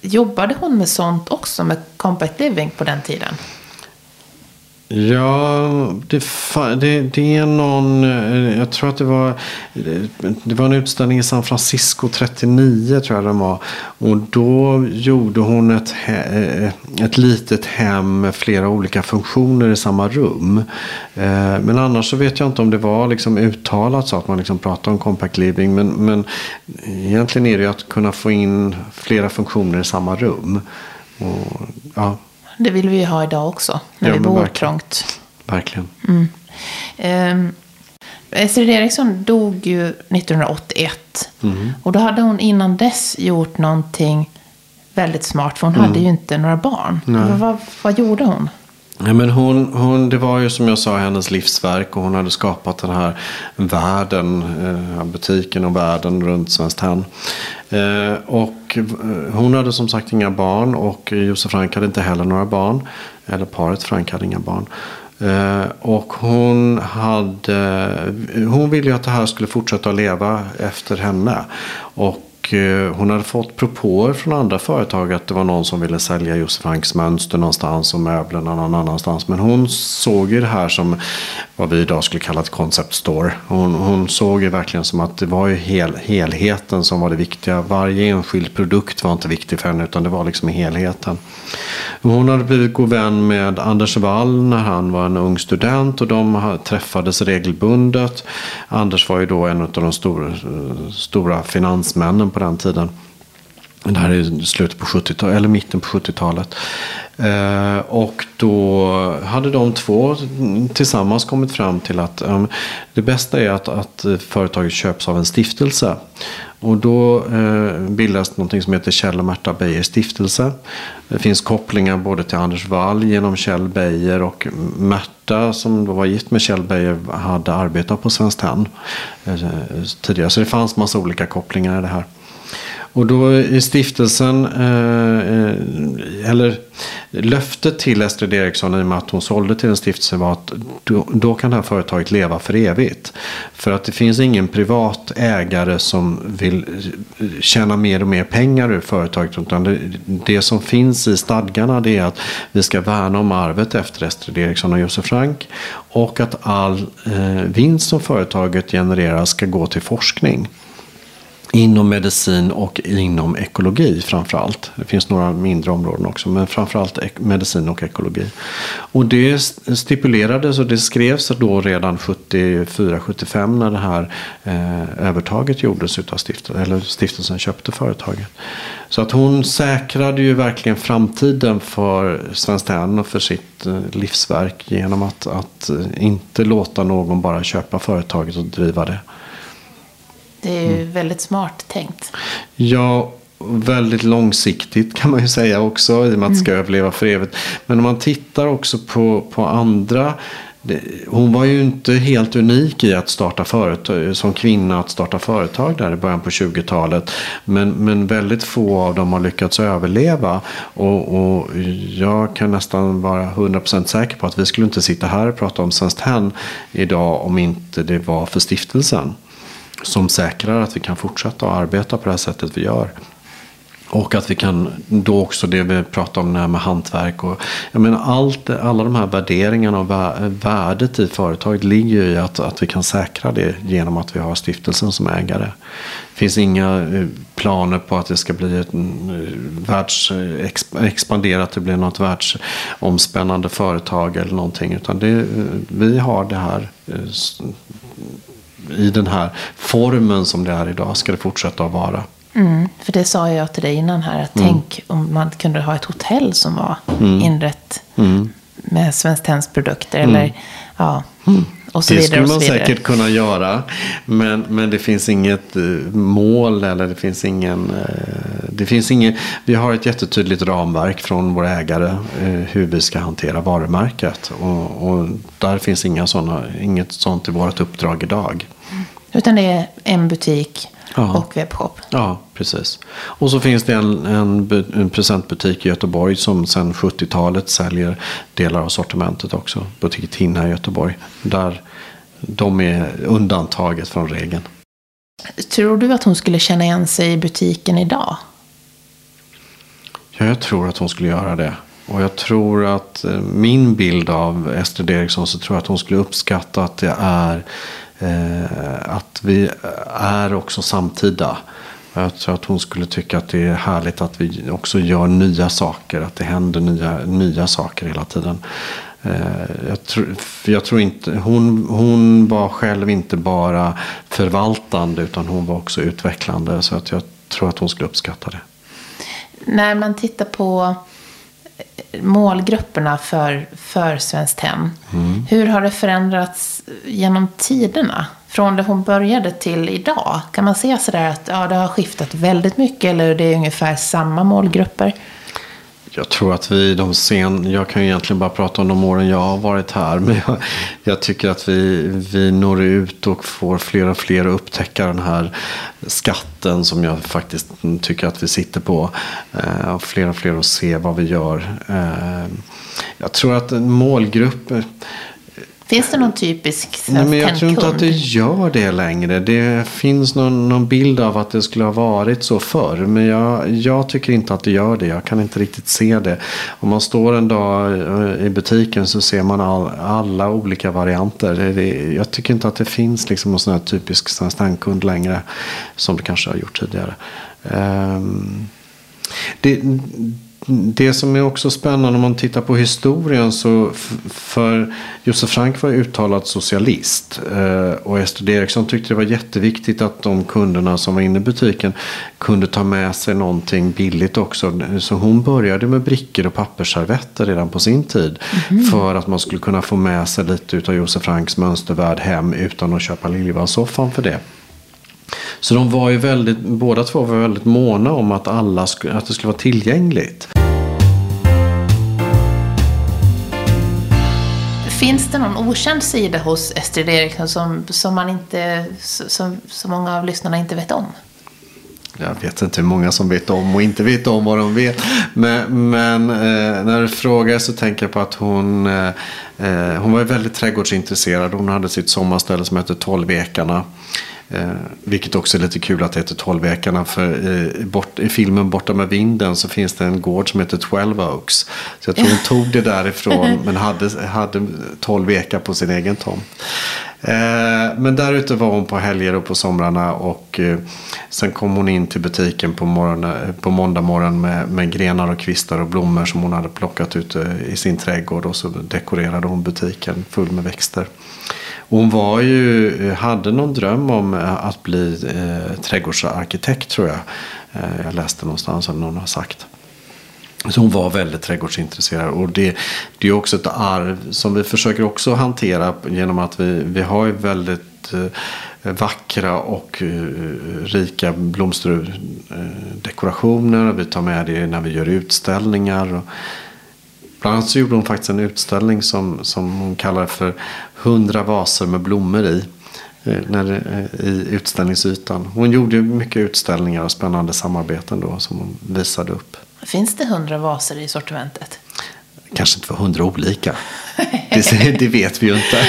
jobbade hon med sånt också, med compact living på den tiden? Ja, det, det, det, är någon, eh, jag tror att det var, det var en utställning i San Francisco 39 tror jag den var. Och då gjorde hon ett, eh, ett litet hem med flera olika funktioner i samma rum. Eh, men annars så vet jag inte om det var liksom uttalat så att man liksom pratade om compact living. Men, men egentligen är det ju att kunna få in flera funktioner i samma rum. Och, ja. Det vill vi ju ha idag också, när ja, vi bor verkligen. trångt. Verkligen. Mm. Um, Estrid Eriksson dog ju 1981. Mm. Och då hade hon innan dess gjort någonting väldigt smart. För hon mm. hade ju inte några barn. Vad, vad gjorde hon? Ja, men hon, hon, det var ju som jag sa hennes livsverk och hon hade skapat den här världen, eh, butiken och världen runt Svenskt Tenn. Eh, och eh, hon hade som sagt inga barn och Josef Frank hade inte heller några barn. Eller paret Frank hade inga barn. Eh, och hon, hade, hon ville ju att det här skulle fortsätta att leva efter henne. Och Eh, hon hade fått propåer från andra företag att det var någon som ville sälja Josef Franks mönster någonstans och möblerna någon annanstans. Men hon såg ju det här som vad vi idag skulle kalla ett concept store. Hon, hon såg ju verkligen som att det var ju hel, helheten som var det viktiga. Varje enskild produkt var inte viktig för henne utan det var liksom helheten. Hon hade blivit god vän med Anders Wall när han var en ung student och de träffades regelbundet. Anders var ju då en av de stora, eh, stora finansmännen på den tiden. Det här är slutet på 70-talet, eller mitten på 70-talet. Eh, och då hade de två tillsammans kommit fram till att eh, det bästa är att, att företaget köps av en stiftelse. Och då eh, bildas något som heter Kjell och Märta Beijer stiftelse. Det finns kopplingar både till Anders Wall genom Kjell Beijer och Märta som då var gift med Kjell Beijer hade arbetat på Svenskt Tenn eh, tidigare. Så det fanns massa olika kopplingar i det här. Och då är stiftelsen, eh, eh, eller löftet till Estrid Eriksson i och med att hon sålde till en stiftelse var att då, då, kan det här företaget leva för evigt. För att det finns ingen privat ägare som vill eh, tjäna mer och mer pengar ur företaget. Utan det, det som finns i stadgarna det är att vi ska värna om arvet efter Estrid Eriksson och Josef Frank. Och att all eh, vinst som företaget genererar ska gå till forskning. Inom medicin och inom ekologi framförallt. Det finns några mindre områden också. Men framförallt medicin och ekologi. Och det stipulerades och det skrevs då redan 74-75 när det här eh, övertaget gjordes utav stiftelsen. Eller stiftelsen köpte företaget. Så att hon säkrade ju verkligen framtiden för Svenskt Tenn och för sitt eh, livsverk. Genom att, att eh, inte låta någon bara köpa företaget och driva det. Det är ju mm. väldigt smart tänkt. Ja, väldigt långsiktigt kan man ju säga också. I och med att det ska mm. överleva för evigt. Men om man tittar också på, på andra. hon var ju inte helt unik i att starta företag, som kvinna att starta företag där i början på 20-talet. Men, men väldigt få av dem har lyckats överleva. Och, och jag kan nästan vara 100% säker på att vi skulle inte sitta här och prata om Svenskt Tenn idag om inte det var för stiftelsen som säkrar att vi kan fortsätta att arbeta på det här sättet vi gör. Och att vi kan då också det vi pratar om med hantverk. Och, jag menar allt, alla de här värderingarna och värdet i företaget ligger i att, att vi kan säkra det genom att vi har stiftelsen som ägare. Det finns inga eh, planer på att det ska bli ett mm, eh, världs, eh, expandera, att det blir något världsomspännande företag eller någonting. Utan det, vi har det här i den här formen som det är idag ska det fortsätta att vara. Mm, för det sa jag till dig innan här, att mm. tänk om man kunde ha ett hotell som var mm. inrett mm. med Svenskt Tenns produkter. Eller, mm. ja, mm. och så det vidare, skulle man säkert kunna göra. Men, men det finns inget eh, mål eller det finns ingen... Eh, det finns ingen vi har ett jättetydligt ramverk från våra ägare eh, hur vi ska hantera varumärket. Och, och där finns inga såna, inget sånt i vårt uppdrag idag. Utan det är en butik Ja. och webbshop. Ja, precis. Och så finns det en, en, en presentbutik i Göteborg som sedan 70-talet säljer delar av sortimentet också. Butik Tina i Göteborg. Där de är undantaget från regeln. Tror du att hon skulle känna igen sig i butiken idag? Ja, jag tror att hon skulle göra det. Och jag tror att eh, min bild av Estrid Eriksson så tror jag att hon skulle uppskatta att det är Eh, att vi är också samtida. Jag tror att hon skulle tycka att det är härligt att vi också gör nya saker. Att det händer nya, nya saker hela tiden. Eh, jag tror, jag tror inte, hon, hon var själv inte bara förvaltande utan hon var också utvecklande. Så att jag tror att hon skulle uppskatta det. När man tittar på målgrupperna för, för Svenskt Tenn. Hur har det förändrats genom tiderna? Från det hon började till idag? Kan man se sådär att ja, det har skiftat väldigt mycket eller det är ungefär samma målgrupper? Jag tror att vi de sen, jag kan ju egentligen bara prata om de åren jag har varit här. Men jag, jag tycker att vi, vi når ut och får fler och fler att upptäcka den här skatten som jag faktiskt tycker att vi sitter på. Eh, och fler och fler att se vad vi gör. Eh, jag tror att en målgrupp Finns det någon typisk Nej, Svenskt men jag tror inte att det gör det längre. Det finns någon, någon bild av att det skulle ha varit så förr. Men jag, jag tycker inte att det gör det. Jag kan inte riktigt se det. Om man står en dag eh, i butiken så ser man all, alla olika varianter. Det, det, jag tycker inte att det finns liksom någon sån här typisk Tenn-kund längre. Som det kanske har gjort tidigare. Ehm, det, det som är också spännande om man tittar på historien så för Josef Frank var uttalad socialist eh, och Estrid Eriksson tyckte det var jätteviktigt att de kunderna som var inne i butiken kunde ta med sig någonting billigt också. Så hon började med brickor och pappersservetter redan på sin tid för att man skulle kunna få med sig lite av Josef Franks mönstervärld hem utan att köpa Liljevallsoffan för det. Så de var ju väldigt, båda två var väldigt måna om att, alla att det skulle vara tillgängligt. Finns det någon okänd sida hos Estrid Eriksson som, som, man inte, som, som många av lyssnarna inte vet om? Jag vet inte hur många som vet om och inte vet om vad de vet. Men, men eh, när du frågar så tänker jag på att hon, eh, eh, hon var väldigt trädgårdsintresserad. Hon hade sitt sommarställe som hette Tolvekarna. Eh, vilket också är lite kul att det heter Tolvekarna. För eh, bort, i filmen Borta med vinden så finns det en gård som heter Twelve Oaks. Så jag tror hon tog det därifrån men hade, hade tolv ekar på sin egen tomt. Eh, men där ute var hon på helger och på somrarna och eh, sen kom hon in till butiken på, morgonen, på måndag morgon med, med grenar och kvistar och blommor som hon hade plockat ute i sin trädgård och så dekorerade hon butiken full med växter. Hon var ju, hade någon dröm om eh, att bli eh, trädgårdsarkitekt tror jag. Eh, jag läste någonstans att någon har sagt. Så hon var väldigt trädgårdsintresserad. Och det, det är också ett arv som vi försöker också hantera genom att vi, vi har ju väldigt eh, vackra och eh, rika blomsterdekorationer. Vi tar med det när vi gör utställningar. Och bland annat så gjorde hon faktiskt en utställning som, som hon kallar för 100 vaser med blommor i. eh, När, eh, I utställningsytan. Hon gjorde mycket utställningar och spännande samarbeten då som hon visade upp. Finns det hundra vaser i sortimentet? Kanske inte var hundra olika. Det, det vet vi ju inte.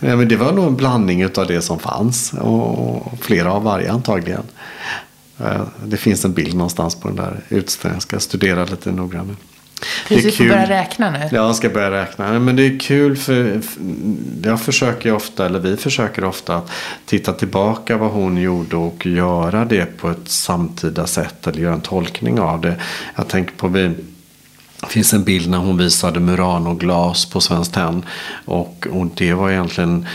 ja, men det var nog en blandning av det som fanns. Och flera av varje antagligen. Det finns en bild någonstans på den där utställningen. Jag ska studera lite noggrannare. Precis, du får börja räkna nu. Ja, jag ska börja räkna. Men det är kul för för jag försöker ofta, eller vi försöker ofta att titta tillbaka vad hon gjorde och göra det på ett samtida sätt eller göra en tolkning av det. Jag tänker på vi det finns en bild när hon visade Murano-glas på Svenskt Tenn. Och, och det var egentligen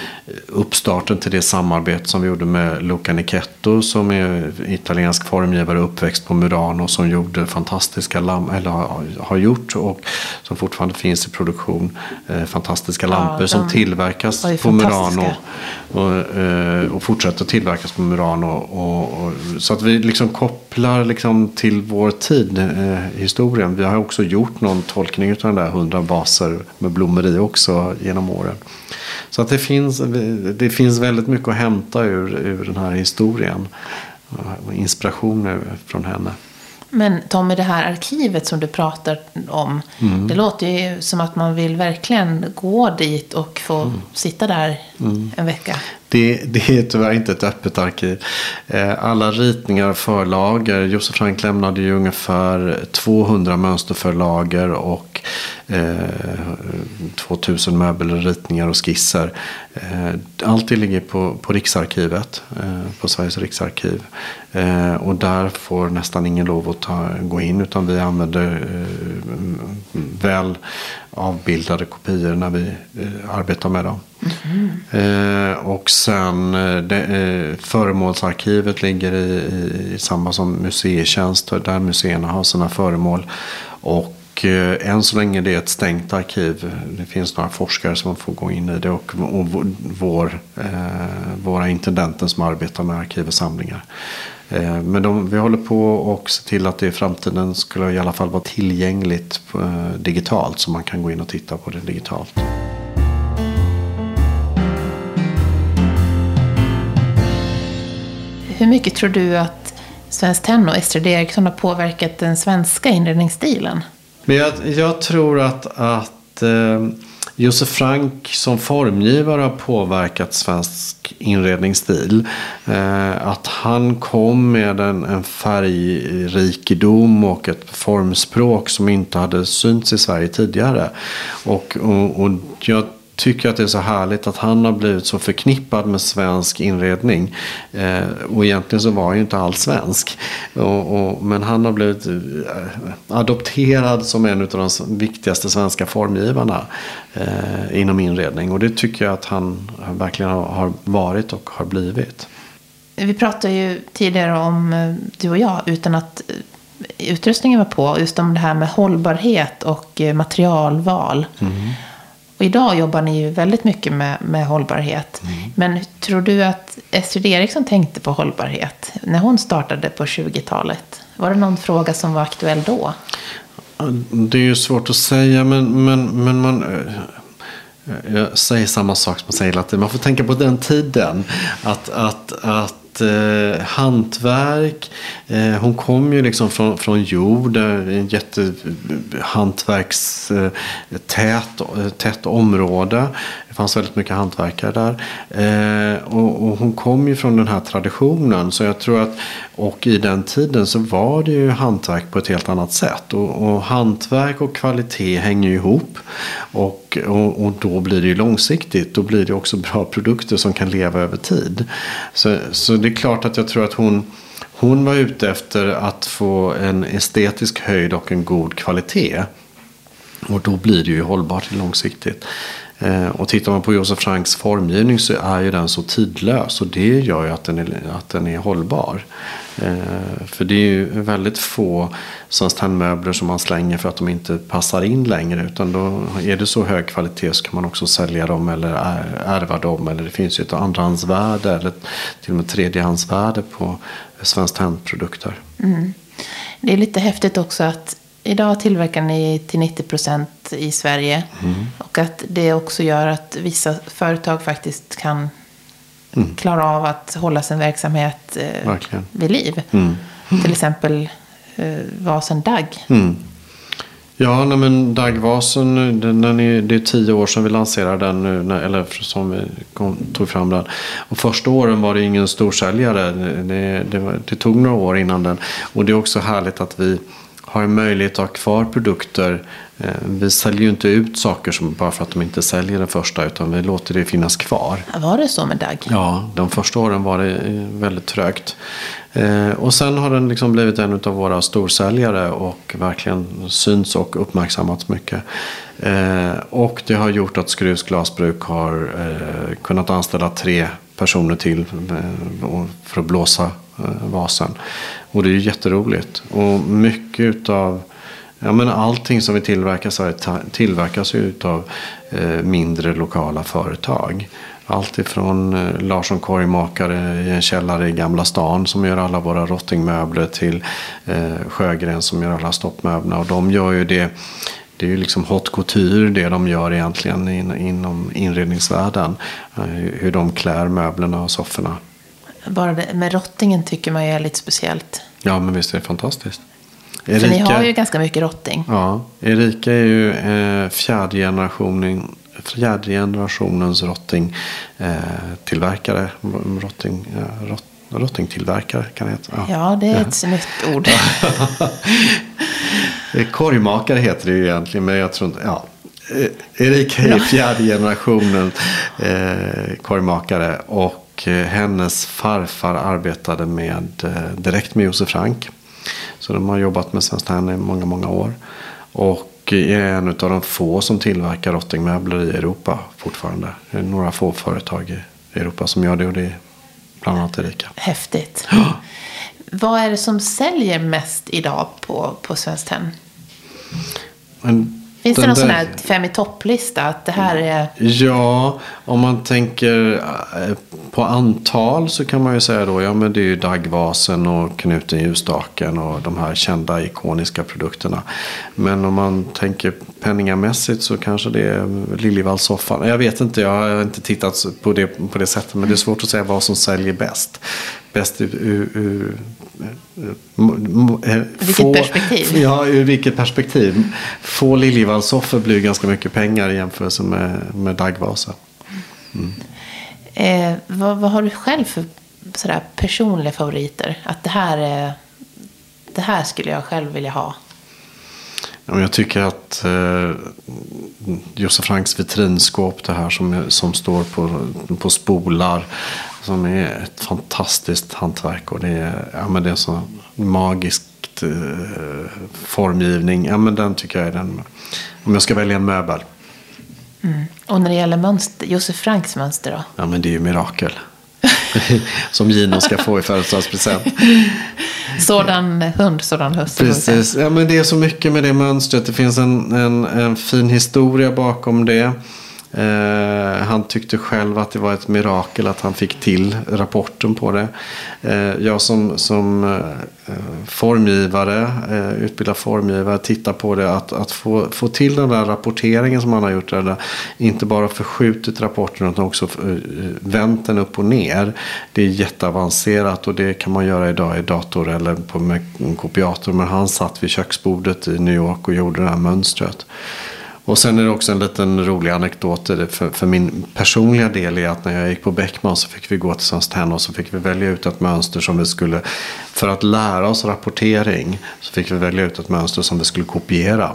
uppstarten till det samarbete som vi gjorde med Luca Nichetto som är italiensk formgivare uppväxt på Murano som gjorde fantastiska lampor, eller har, gjort och som fortfarande finns i produktion. Eh, fantastiska lampor de som tillverkas på Murano. Och, eh, och fortsätter tillverkas på Murano. Och, och, så att vi liksom kopplar kopplar liksom till vår tid, eh, historien. Vi har också gjort någon tolkning av den där hundra vaser med blommor i också genom åren. Så att det finns, det finns väldigt mycket att hämta ur, ur den här historien. Inspirationer från henne. Men Tommy, det här arkivet som du pratar om. Mm. Det låter ju som att man vill verkligen gå dit och få mm. sitta där mm. en vecka. Det, det, är tyvärr inte ett öppet arkiv. Eh, alla ritningar och förlager. Josef Frank lämnade ju ungefär 200 mönsterförlager och eh, 2000 möbler, ritningar och skisser. Eh, allt det ligger på, på Riksarkivet, på Sveriges Riksarkiv. Och där får nästan ingen lov att ta, gå in utan vi använder väl avbildade kopior när vi arbetar med dem. Mm. och sen det, föremålsarkivet ligger i, i, i samma som museitjänst där museerna har sina föremål. Och och eh, än så länge det är ett stängt arkiv. Det finns några forskare som får gå in i det och, och vår, eh, våra intendenter som arbetar med arkiv och samlingar. Eh, men de, vi håller på och se till att det i framtiden skulle i alla fall vara tillgängligt eh, digitalt. Så man kan gå in och titta på det digitalt. Hur mycket tror du att Svenskt Tenn och Estrid Eriksson har påverkat den svenska inredningsstilen? Men jag, jag tror att, att eh, Josef Frank som formgivare har påverkat svensk inredningsstil. Eh, att han kom med en, en färgrikedom och ett formspråk som inte hade synts i Sverige tidigare. Och, och, och jag tycker att det är så härligt att han har blivit så förknippad med svensk inredning. Eh, och egentligen så var han ju inte alls svensk. Och, och, men han har blivit eh, adopterad som en av de viktigaste svenska formgivarna eh, inom inredning. Och det tycker jag att han verkligen har varit och har blivit. Vi pratade ju tidigare om, eh, du och jag, utan att eh, utrustningen var på, just om det här med hållbarhet och materialval. Mm. Och idag jobbar ni ju väldigt mycket med, med hållbarhet. Mm. Men tror du att Estrid Eriksson tänkte på hållbarhet när hon startade på 20-talet? Var det någon fråga som var aktuell då? Det är ju svårt att säga, men, men, men man... Eh, jag säger samma sak som man säger hela tiden. Man får tänka på den tiden. Att, att, att eh, hantverk. Eh, hon kom ju liksom från, från jord, eh, en jättehantverkstät eh, eh, eh område. Det fanns väldigt mycket hantverkare där. Eh, och, och, hon kom ju från den här traditionen. Så jag tror att, och i den tiden så var det ju hantverk på ett helt annat sätt. Och, och hantverk och kvalitet hänger ju ihop. Och, och, och, då blir det ju långsiktigt. Då blir det också bra produkter som kan leva över tid. Så, så det är klart att jag tror att hon hon var ute efter att få en estetisk höjd och en god kvalitet. Och då blir det ju hållbart långsiktigt. Eh, och tittar man på Josef Franks formgivning så är ju den så tidlös. Och det gör ju att den är, att den är hållbar. Eh, för det är ju väldigt få möbler som man slänger för att de inte passar in längre. Utan då är det så hög kvalitet så kan man också sälja dem eller ärva dem. Eller det finns ju ett andrahandsvärde eller till och med tredjehandsvärde på Svenskt Tenn-produkter. Mm. Det är lite häftigt också att Idag tillverkar ni till 90 procent i Sverige. Mm. Och att det också gör att vissa företag faktiskt kan mm. klara av att hålla sin verksamhet eh, vid liv. Mm. Till exempel eh, vasen Dag. Mm. Ja, nej, men Dagvasen, den, är, det är tio år sedan vi lanserade den nu, eller som vi kom, tog fram den. Och första åren var det ingen storsäljare. Det, det, det tog några år innan den. Och det är också härligt att vi har en möjlighet att ha kvar produkter. Eh, vi säljer ju inte ut saker som bara för att de inte säljer den första utan vi låter det finnas kvar. Var det så med Dag? Ja, de första åren var det eh, väldigt trögt. Eh, och sen har den liksom blivit en av våra storsäljare och verkligen syns och uppmärksammats mycket. Och det har gjort att Skruvs glasbruk har kunnat anställa tre personer till för att blåsa vasen. Och det är jätteroligt. Och mycket av Ja, men allting som vi tillverkar så Sverige tillverkas ju av eh, mindre lokala företag. Allt ifrån eh, Larsson korgmakare i en källare i Gamla stan som gör alla våra rottingmöbler till eh, Sjögren som gör alla stoppmöblerna. Och de gör ju det, det är ju liksom haute couture det de gör egentligen in, inom inredningsvärlden. Eh, hur de klär möblerna och sofforna. Bara det, med rottingen tycker man ju är lite speciellt. Ja men visst är det fantastiskt. För ni har ju ganska mycket rotting. Ja, Erika är ju eh, fjärde, generationen, fjärde generationens rotting, eh, tillverkare. Rotting, eh, rot, rottingtillverkare kan det heta. Ja, det är ett nytt ord. Eh, Korgmakare heter det ju egentligen, men jag tror inte... Ja. Eh, Erika är fjärde generationen eh, korgmakare. Och eh, hennes farfar arbetade med, eh, direkt med Josef Frank. Så de har jobbat med Svenskt Tenn i många, många år. Och är en av de få som tillverkar rottingmöbler i Europa fortfarande. Det är några få företag i Europa som gör det och det är bland annat Erika. Häftigt. Vad är det som säljer mest idag på, på Svenskt Tenn? Finns det någon sån där- här fem i topplista? Att det här är... Ja, om man tänker eh, på antal så kan man ju säga då, ja men det är ju daggvasen och knuten ljusstaken och de här kända ikoniska produkterna. Men om man tänker penningamässigt så kanske det är Liljevalchssoffan. Jag vet inte, jag har inte tittat på det på det sättet. Men det är svårt att säga vad som säljer bäst. Bäst ur, ur, ur eh, Vilket perspektiv? Ja, ur vilket perspektiv. Få Liljevalchssoffor blir ganska mycket pengar i jämförelse med, med daggvasen. Eh, vad, vad har du själv för sådär, personliga favoriter? Att det här, är, det här skulle jag själv vilja ha. Jag tycker att eh, Josef Franks vitrinskåp, det här som, som står på, på spolar. Som är ett fantastiskt hantverk. Och det är, ja, men det är så magiskt eh, formgivning. Ja, men den tycker jag är den. Om jag ska välja en möbel. Och när det gäller mönster, Josef Franks mönster då? Ja men det är ju mirakel. som Gino ska få i födelsedagspresent. Sådan hund, sådan säga. Precis, ja, men det är så mycket med det mönstret. Det finns en, en, en fin historia bakom det. Eh, han tyckte själv att det var ett mirakel att han fick till rapporten på det. Eh, jag som, som eh, formgivare, eh, utbildad formgivare, tittar på det. Att, att få, få till den där rapporteringen som han har gjort. Där, där, inte bara förskjutit rapporten utan också eh, vänt den upp och ner. Det är jätteavancerat och det kan man göra idag i dator eller på med en kopiator. Men han satt vid köksbordet i New York och gjorde det här mönstret. Och sen är det också en liten rolig anekdot för, för min personliga del är att när jag gick på Beckman så fick vi gå till Svenskt Tenn och så fick vi välja ut ett mönster som vi skulle, för att lära oss rapportering, så fick vi välja ut ett mönster som vi skulle kopiera.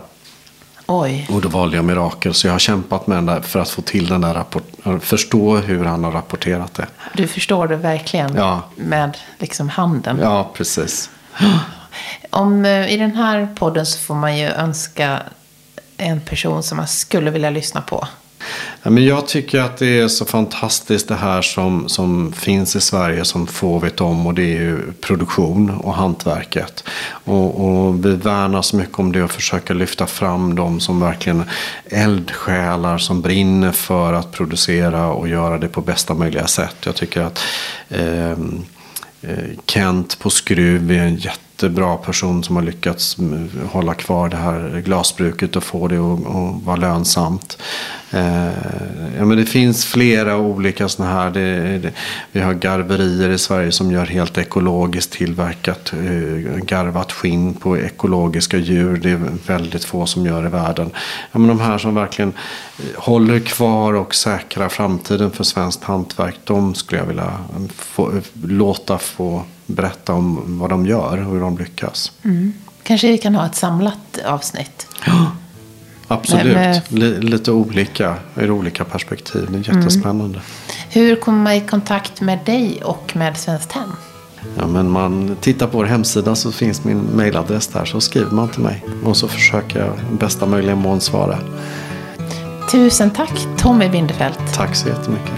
Oj. Och då valde jag Mirakel, så jag har kämpat med den där för att få till den där rapport, förstå hur han har rapporterat det. Du förstår det verkligen Ja. med liksom handen. Ja, precis. Om, eh, I den här podden så får man ju önska en person som man skulle vilja lyssna på. Ja, men jag tycker att det är så fantastiskt det här som, som finns i Sverige som få vet om. Och det är ju produktion och hantverket. Och, och vi värnar så mycket om det och försöker lyfta fram dem som verkligen eldsjälar som brinner för att producera och göra det på bästa möjliga sätt. Jag tycker att ehm, eh, Kent på Skruv är en jättebra person som har lyckats hålla kvar det här glasbruket och få det att att vara lönsamt. Eh, ja, men det finns flera olika sådana här. Det, det, vi har garverier i Sverige som gör helt ekologiskt tillverkat eh, garvat skinn på ekologiska djur. Det är väldigt få som gör i världen. Ja, men de här som verkligen eh, håller kvar och säkrar framtiden för svenskt hantverk. De skulle jag vilja eh, få, eh, låta få berätta om vad de gör och hur de lyckas. Kanske vi kan ha ett samlat avsnitt. Absolut. Men, Li- lite olika ur olika perspektiv. Det är jättespännande. Hur kommer man i kontakt med dig och med Svenskt Tenn? Ja, men man tittar på vår hemsida så finns min mailadress där. Så skriver man till mig. Och så försöker jag bästa möjliga mån svara. Tusen tack Tommy Bindefeld. Tack så jättemycket.